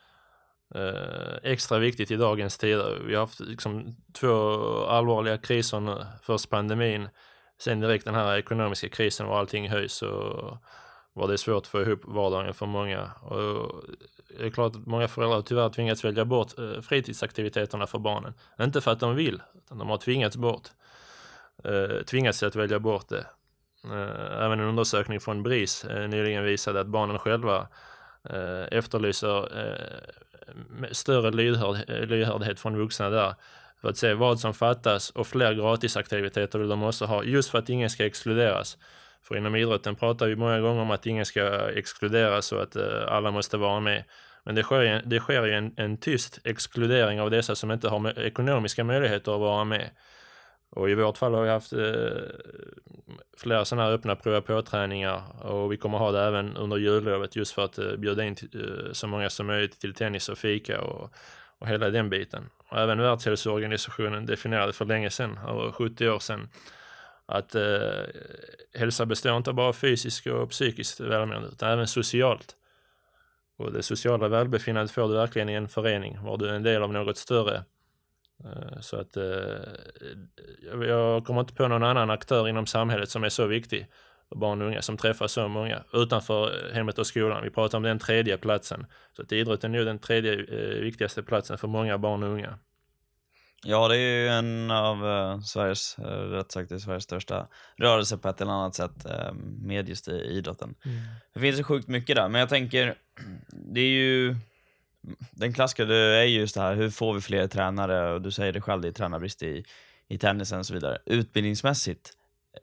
extra viktigt i dagens tider. Vi har haft liksom två allvarliga kriser nu. Först pandemin, sen direkt den här ekonomiska krisen och allting höjs och var det svårt att få ihop vardagen för många. Och det är klart att många föräldrar tyvärr tvingats välja bort fritidsaktiviteterna för barnen. Inte för att de vill, utan de har tvingats bort. Tvingats att välja bort det. Eh, även en undersökning från BRIS eh, nyligen visade att barnen själva eh, efterlyser större lyhördhet från vuxna där för att se vad som fattas och fler gratisaktiviteter vill de också ha just för att ingen ska exkluderas. För inom idrotten pratar vi många gånger om att ingen ska exkluderas och att alla måste vara med. Men det sker, det sker ju en, en tyst exkludering av dessa som inte har ekonomiska möjligheter att vara med. Och i vårt fall har vi haft eh, flera sådana här öppna prova på-träningar och vi kommer ha det även under jullovet just för att eh, bjuda in till, eh, så många som möjligt till tennis och fika och, och hela den biten. Och även Världshälsoorganisationen definierade för länge sedan, över 70 år sedan, att eh, hälsa består inte bara av fysiskt och psykiskt välmående utan även socialt. Och det sociala välbefinnandet får du verkligen i en förening var du är en del av något större så att eh, jag kommer inte på någon annan aktör inom samhället som är så viktig för barn och unga som träffar så många utanför hemmet och skolan. Vi pratar om den tredje platsen. Så att idrotten är nu den tredje eh, viktigaste platsen för många barn och unga. Ja, det är ju en av Sveriges, rätt sagt, det Sveriges största rörelser på ett eller annat sätt uh, med just i idrotten. Mm. Det finns ju sjukt mycket där, men jag tänker, det är ju den klassiska är just det här, hur får vi fler tränare? Och du säger det själv, det är tränarbrist i, i tennisen och så vidare. Utbildningsmässigt,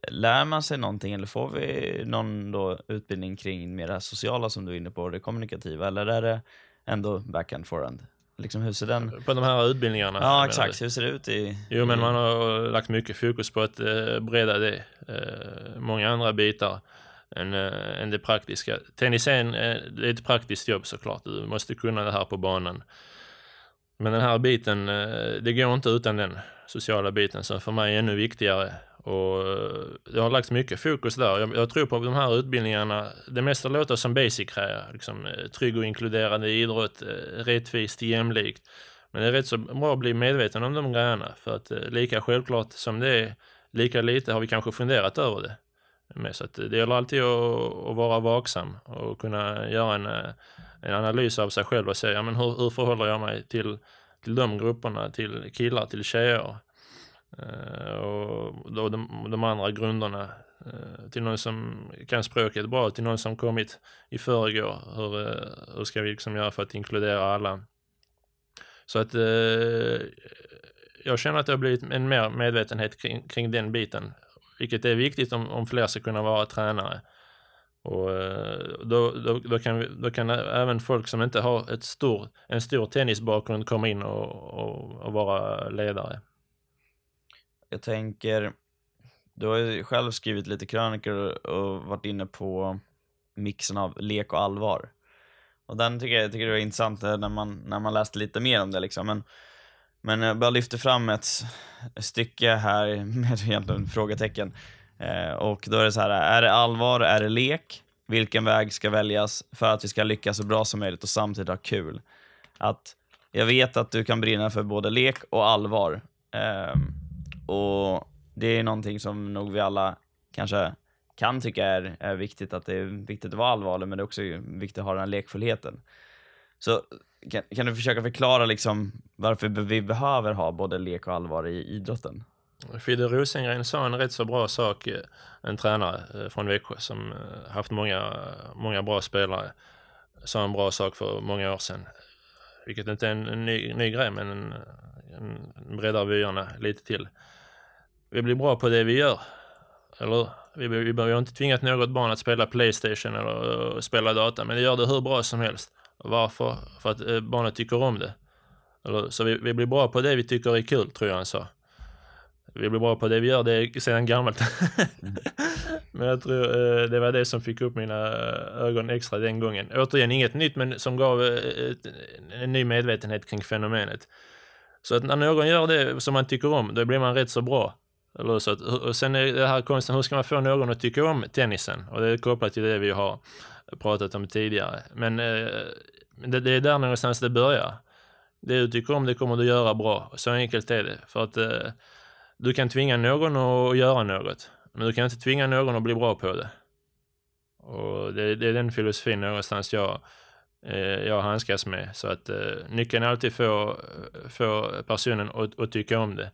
lär man sig någonting eller får vi någon då utbildning kring mer det sociala som du är inne på, det kommunikativa, eller är det ändå backhand forehand? Liksom hur ser den... På de här utbildningarna? Ja, exakt. Hur ser det ut i... Jo, men man har lagt mycket fokus på att eh, bredda det. Eh, många andra bitar än, äh, eh, än det praktiska. Tennis är, en, äh, eh, det är ett praktiskt jobb såklart. Du måste kunna det här på banan. Men den här biten, äh, det går inte utan den sociala biten som för mig är ännu viktigare. Och det har lagts mycket fokus där. Jag, jag, tror på de här utbildningarna, det mesta låter som basic här, liksom, trygg och inkluderande idrott, rättvist, jämlikt. Men det är rätt så bra att bli medveten om de grejerna, för att lika självklart som det är, lika lite har vi kanske funderat över det med. Så det gäller alltid att, att, vara vaksam och kunna göra en, en analys av sig själv och se ja, men hur, hur förhåller jag mig till, till de grupperna, till killar, till tjejer eh, och då de, de andra grunderna eh, till någon som kan språket bra, till någon som kommit i förrgår. Hur, eh, hur ska vi liksom göra för att inkludera alla? Så att eh, jag känner att det har blivit en mer medvetenhet kring, kring den biten, vilket är viktigt om, om fler ska kunna vara tränare. Och eh, då, då, då, kan vi, då kan även folk som inte har ett stor, en stor tennisbakgrund komma in och, och, och vara ledare. Jag tänker, du har ju själv skrivit lite krönikor och varit inne på mixen av lek och allvar. Och den tycker jag, tycker det var intressant eh, när man, när man läste lite mer om det liksom. Men, men jag bara lyfter fram ett stycke här med egentligen frågetecken. Eh, och då är det så här, är det allvar, är det lek? Vilken väg ska väljas för att vi ska lyckas så bra som möjligt och samtidigt ha kul? Att jag vet att du kan brinna för både lek och allvar. Eh, och det är någonting som nog vi alla kanske kan tycka är, är viktigt, att det är viktigt att vara allvarlig, men det är också viktigt att ha den här lekfullheten. Så kan, kan du försöka förklara liksom varför vi behöver ha både lek och allvar i idrotten? Fidde Rosengren sa en rätt så bra sak, eh, en tränare eh, från Växjö som eh, haft många, många bra spelare, sa en bra sak för många år sedan. Vilket inte är en ny, ny grej, men en, en breddar vyerna lite till. Vi blir bra på det vi gör, eller vi, vi, vi har inte tvingat något barn att spela Playstation eller spela data, men det gör det hur bra som helst. Varför? För att barnet tycker om det. Eller, så vi, vi blir bra på det vi tycker är kul, tror jag han sa vi blir bra på det vi gör, det är sedan gammalt. Mm. men jag tror eh, det var det som fick upp mina ögon extra den gången. Återigen, inget nytt, men som gav eh, en ny medvetenhet kring fenomenet. Så att när någon gör det som man tycker om, då blir man rätt så bra. Eller så att, och sen är det här konsten, hur ska man få någon att tycka om tennisen? Och det är kopplat till det vi har pratat om tidigare. Men eh, det, det är där någonstans det börjar. Det du tycker om, det kommer du göra bra. Så enkelt är det. För att eh, du kan tvinga någon att göra något, men du kan inte tvinga någon att bli bra på det. Och det, det är den filosofin någonstans jag, eh, jag handskas med. Så att eh, nyckeln är alltid få, få personen att, att tycka om det.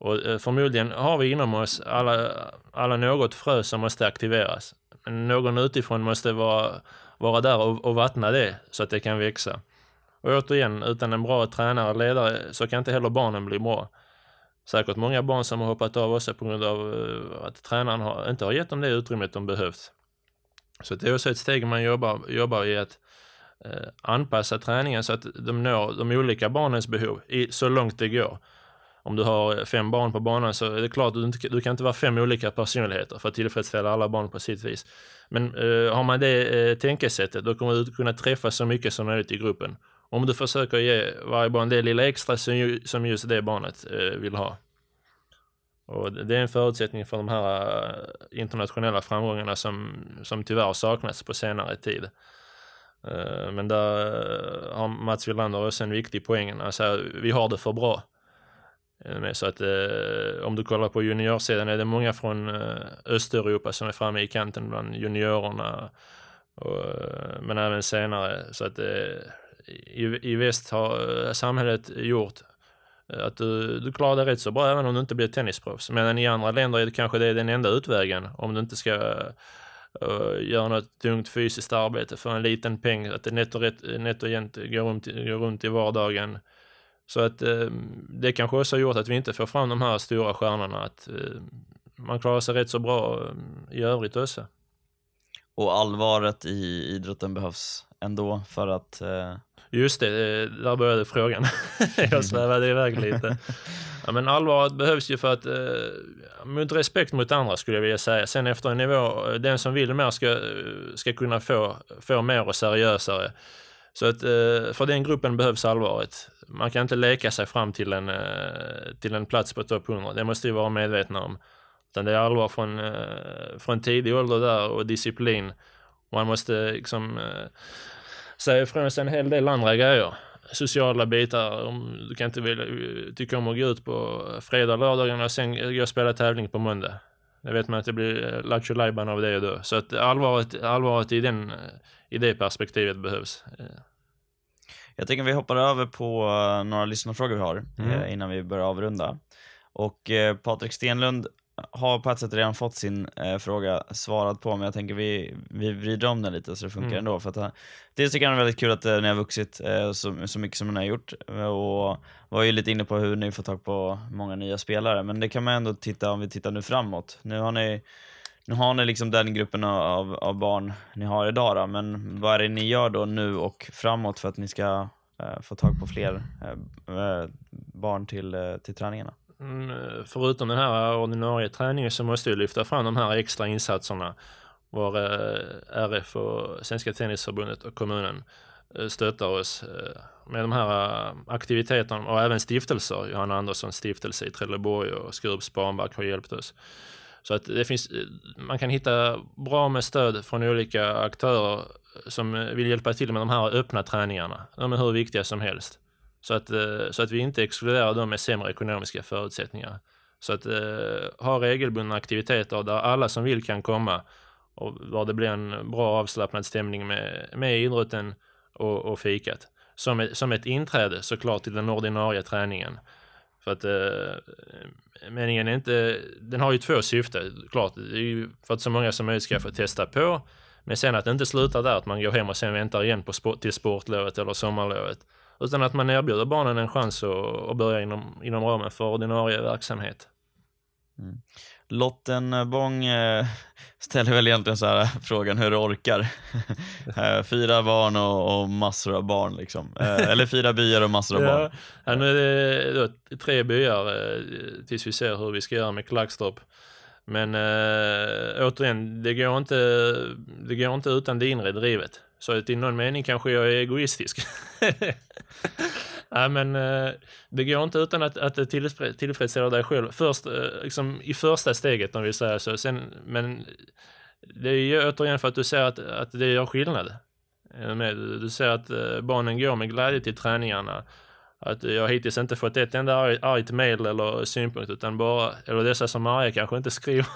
Och eh, förmodligen har vi inom oss alla, alla något frö som måste aktiveras. Men någon utifrån måste vara, vara där och, och vattna det så att det kan växa. Och återigen, utan en bra tränare och ledare så kan inte heller barnen bli bra säkert många barn som har hoppat av också på grund av eh, att tränaren har, inte har gett dem det utrymmet de behövt. Så det är också ett steg man jobbar, jobbar i att eh, anpassa träningen så att de når de olika barnens behov i, så långt det går. Om du har fem barn på banan så är det klart att du, inte, du kan inte vara fem olika personligheter för att tillfredsställa alla barn på sitt vis. Men eh, har man det eh, tänkesättet då kommer du kunna träffa så mycket som möjligt i gruppen om du försöker ge varje barn det lilla extra som just det barnet eh, vill ha. Och det är en förutsättning för de här eh, internationella framgångarna som, som tyvärr saknats på senare tid. Eh, men där eh, har Mats Wilander också en viktig poäng. Alltså, vi har det för bra. Eh, så att eh, om du kollar på juniorsidan är det många från eh, Östeuropa som är framme i kanten bland juniorerna. Och, men även senare. Så att i, i väst har samhället gjort att du, du klarar dig rätt så bra även om du inte blir tennisproffs. Medan i andra länder är det kanske det är den enda utvägen om du inte ska uh, göra något tungt fysiskt arbete för en liten peng, att det nätt och, rätt, nätt och jämnt går runt, går runt i vardagen. Så att uh, det kanske också har gjort att vi inte får fram de här stora stjärnorna, att uh, man klarar sig rätt så bra i övrigt också. Och allvaret i idrotten behövs ändå för att Just det, eh, där började frågan. jag svävade iväg lite. Ja, men allvaret behövs ju för att, eh, mot respekt mot andra skulle jag vilja säga. Sen efter en nivå, eh, den som vill mer ska, eh, ska kunna få, få mer och seriösare. Så att eh, för den gruppen behövs allvaret. Man kan inte leka sig fram till en, eh, till en plats på topp 100. Det måste vi vara medvetna om. Utan det är allvar från, eh, från tidig ålder där och disciplin. Man måste liksom säga ifrån sig en hel del andra grejer. Sociala bitar, du kan inte vilja, tycka om att gå ut på fredag, lördagen och sen gå och spela tävling på måndag. Det vet man att det blir lattjo av det då. Så att allvaret, allvaret i, den, i det perspektivet behövs. Jag tänker vi hoppar över på några lyssnarfrågor vi har mm. Eh, innan vi börjar avrunda. Och eh, Patrik Stenlund har på ett sätt redan fått sin eh, fråga svarad på, men jag tänker vi, vi vrider om den lite så det funkar Mm. ändå. För att, eh, dels tycker jag det är väldigt kul att eh, ni har vuxit eh, så, så mycket som ni har gjort eh, och var ju lite inne på hur ni får tag på många nya spelare, men det kan man ändå titta om vi tittar nu framåt. Nu har ni nu har ni liksom den gruppen av, av barn ni har idag då, men vad är det ni gör då nu och framåt för att ni ska eh, få tag på fler barn till, till träningarna? Mm, förutom den här ordinarie träningen så måste jag lyfta fram de här extra insatserna var eh, RF och Svenska Tennisförbundet och kommunen eh, stöttar oss eh, med de här aktiviteterna och även stiftelser. Johanna Anderssons stiftelse i Trelleborg och Skurups barnback har hjälpt oss. Så att det finns, man kan hitta bra med stöd från olika aktörer som vill hjälpa till med de här öppna träningarna. De är hur viktiga som helst. Så att, eh, så att vi inte exkluderar dem med sämre ekonomiska förutsättningar. Så att eh, ha regelbundna aktiviteter där alla som vill kan komma och var det blir en bra avslappnad stämning med, med idrotten och, och fikat. Som ett, som ett inträde såklart till den ordinarie träningen. För att eh, meningen är inte, den har ju två syften, klart. Det är ju för att så många som möjligt ska få testa på. Men sen att det inte slutar där, att man går hem och sen väntar igen på sport, till sportlovet eller sommarlovet. Utan att man erbjuder barnen en chans att, att börja inom, inom ramen för ordinarie verksamhet. Lotten Bång eh, ställer väl egentligen så här frågan hur du orkar. Eh, fyra barn och, och massor av barn liksom. Eh, eller fyra byar och massor av Ja, barn. ja, nu är det då tre byar eh, tills vi ser hur vi ska göra med Klackstorp. Men äh, återigen, det går, inte, det går inte utan det inre drivet. Så att i någon mening kanske jag är egoistisk. Nej, men äh, det går inte utan att, att det tillfred, tillfredsställer dig själv. Först, äh, liksom, i första steget om vi säger så. Sen, men det är ju återigen för att du ser att, att det gör skillnad. Du ser att äh, barnen går med glädje till träningarna. Att jag hittills inte fått ett enda arg, argt mail eller synpunkt utan bara, eller dessa som är arga kanske inte skriver.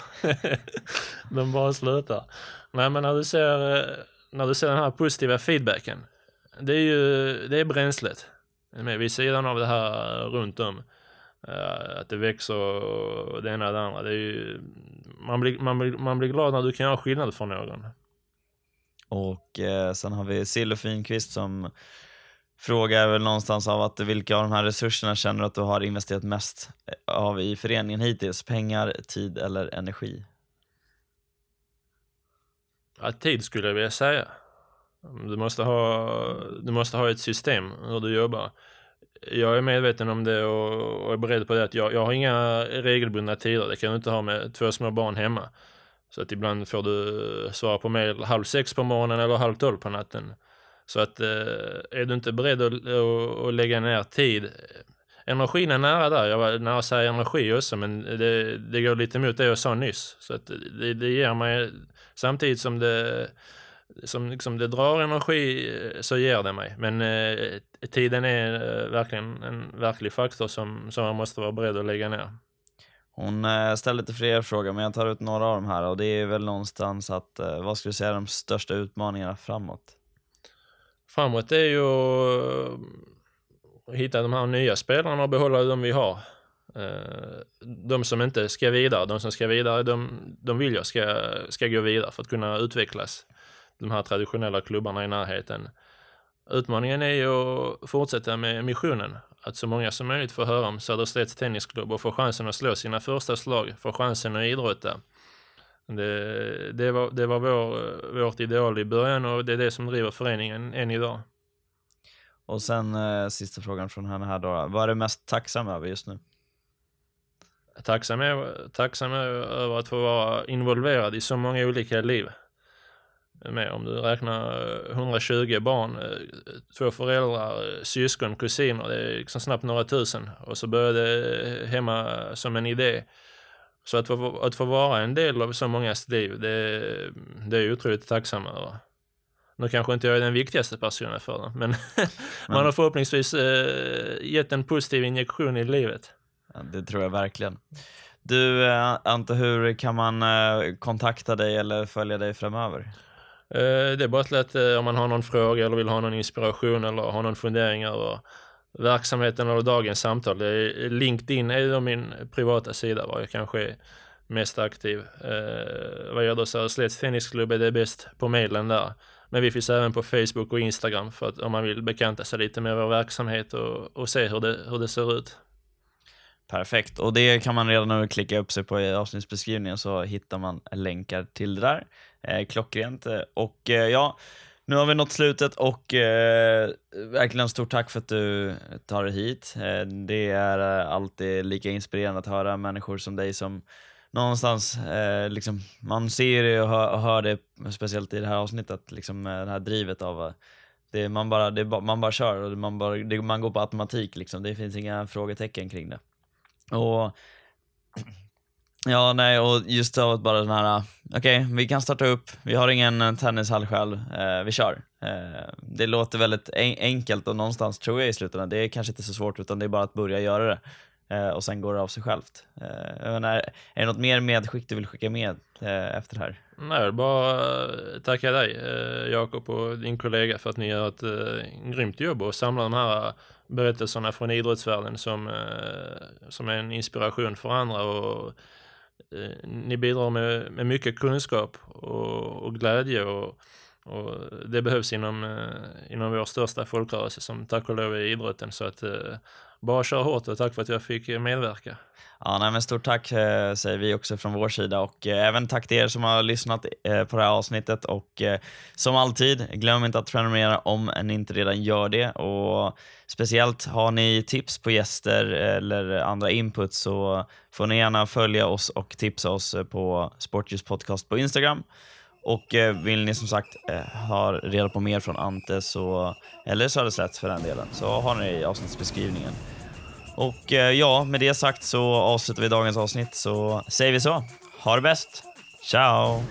De bara slutar. Nej men när du ser, när du ser den här positiva feedbacken. Det är ju, det är bränslet. Med vid sidan av det här runt om. Eh, att det växer och det ena och det andra. Det är ju, man, blir, man, blir, man blir glad när du kan göra skillnad för någon. Och eh, sen har vi Sill och Finqvist som frågar väl någonstans av att vilka av de här resurserna känner du att du har investerat mest eh, av i föreningen hittills? Pengar, tid eller energi? Ja, tid skulle jag vilja säga. Du måste ha, du måste ha ett system hur du jobbar. Jag är medveten om det och, och är beredd på det att jag, jag har inga regelbundna tider. Det kan du inte ha med två små barn hemma. Så att ibland får du svara på mejl halv sex på morgonen eller halv tolv på natten. Så att eh, är du inte beredd att, att, att lägga ner tid Energin är nära där, jag var nära att säga energi också men det, det går lite emot det jag sa nyss. Så att det, det ger mig, samtidigt som det, som liksom det drar energi så ger det mig. Men eh, tiden är eh, verkligen en verklig faktor som, som man måste vara beredd att lägga ner. Hon eh, ställer lite fler frågor men jag tar ut några av dem här och det är väl någonstans att, eh, vad skulle du säga är de största utmaningarna framåt? Framåt är ju hitta de här nya spelarna och behålla de vi har. Eh, de som inte ska vidare, de som ska vidare, de, de vill jag ska, ska gå vidare för att kunna utvecklas. De här traditionella klubbarna i närheten. Utmaningen är ju att fortsätta med missionen. Att så många som möjligt får höra om Söderstedts Tennisklubb och få chansen att slå sina första slag, få chansen att idrotta. Det, det var, det var vår, vårt ideal i början och det är det som driver föreningen än idag. Och sen eh, sista frågan från henne här då. Vad är du mest tacksam över just nu? Tacksam, är, tacksam är över att få vara involverad i så många olika liv. Med, om du räknar eh, 120 barn, eh, två föräldrar, eh, syskon, kusiner, det är liksom snabbt några tusen. Och så började det hemma som en idé. Så att få, att få vara en del av så mångas liv, det, det är jag otroligt tacksam över. Nu kanske inte jag är den viktigaste personen för det, men man har förhoppningsvis eh, gett en positiv injektion i livet. Ja, det tror jag verkligen. Du, eh, Ante, hur kan man eh, kontakta dig eller följa dig framöver? Eh, det är bara att om man har någon fråga eller vill ha någon inspiration eller har någon fundering över verksamheten eller dagens samtal. LinkedIn är då min privata sida var jag kanske är mest aktiv. Vad gäller Söderslätts tennisklubb är det bäst på mailen där. Men vi finns även på Facebook och Instagram för att om man vill bekanta sig lite med vår verksamhet och, och se hur det, hur det ser ut. Perfekt, och det kan man redan nu klicka upp sig på i avsnittsbeskrivningen så hittar man länkar till det där. Eh, klockrent. Och eh, ja, nu har vi nått slutet och eh, verkligen stort tack för att du tar dig hit. Eh, det är eh, alltid lika inspirerande att höra människor som dig som någonstans, eh, liksom, man ser det och hör, och hör, det, speciellt i det här avsnittet, liksom, eh, det här drivet av eh, det, man, bara, det, man bara kör och man, bara, det, man går på automatik. Liksom. Det finns inga frågetecken kring det. Och Ja, nej, och just av bara den här, eh, okej, okay, vi kan starta upp, vi har ingen tennishall själv, eh, vi kör. Eh, det låter väldigt en enkelt och någonstans tror jag i slutändan, det är kanske inte så svårt utan det är bara att börja göra det. Eh, och sen går det av sig självt. Eh, menar, är det något mer medskick du vill skicka med eh, efter det här? Nej, bara eh, tacka dig eh, Jakob och din kollega för att ni gör ett eh, grymt jobb och samlar de här eh, berättelserna från idrottsvärlden som, som är en inspiration för andra. Och, ni bidrar med, med mycket kunskap och, och glädje och, och, det behövs inom, inom vår största folkrörelse som tack och lov är idrotten. Så att bara kör hårt och tack för att jag fick eh, medverka. Ja, nej, men stort tack eh, säger vi också från vår sida och eh, även tack till er som har lyssnat eh, på det här avsnittet och eh, som alltid, glöm inte att prenumerera om ni inte redan gör det och speciellt har ni tips på gäster eh, eller andra input så får ni gärna följa oss och tipsa oss eh, på Sportljus podcast på Instagram. Och eh, vill ni som sagt eh, ha reda på mer från Ante så, eller Söderslätt för den delen så har ni i avsnittsbeskrivningen. Och eh, ja, med det sagt så avslutar vi dagens avsnitt så säger vi så. Ha det bäst. Ciao!